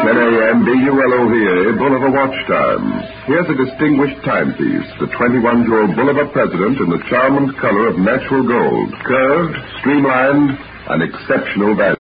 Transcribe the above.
10 a.m. BULOVA, Boulevard Watch Time. Here's a distinguished timepiece, the 21-year-old President in the charm and color of natural gold, curved, streamlined, and exceptional value.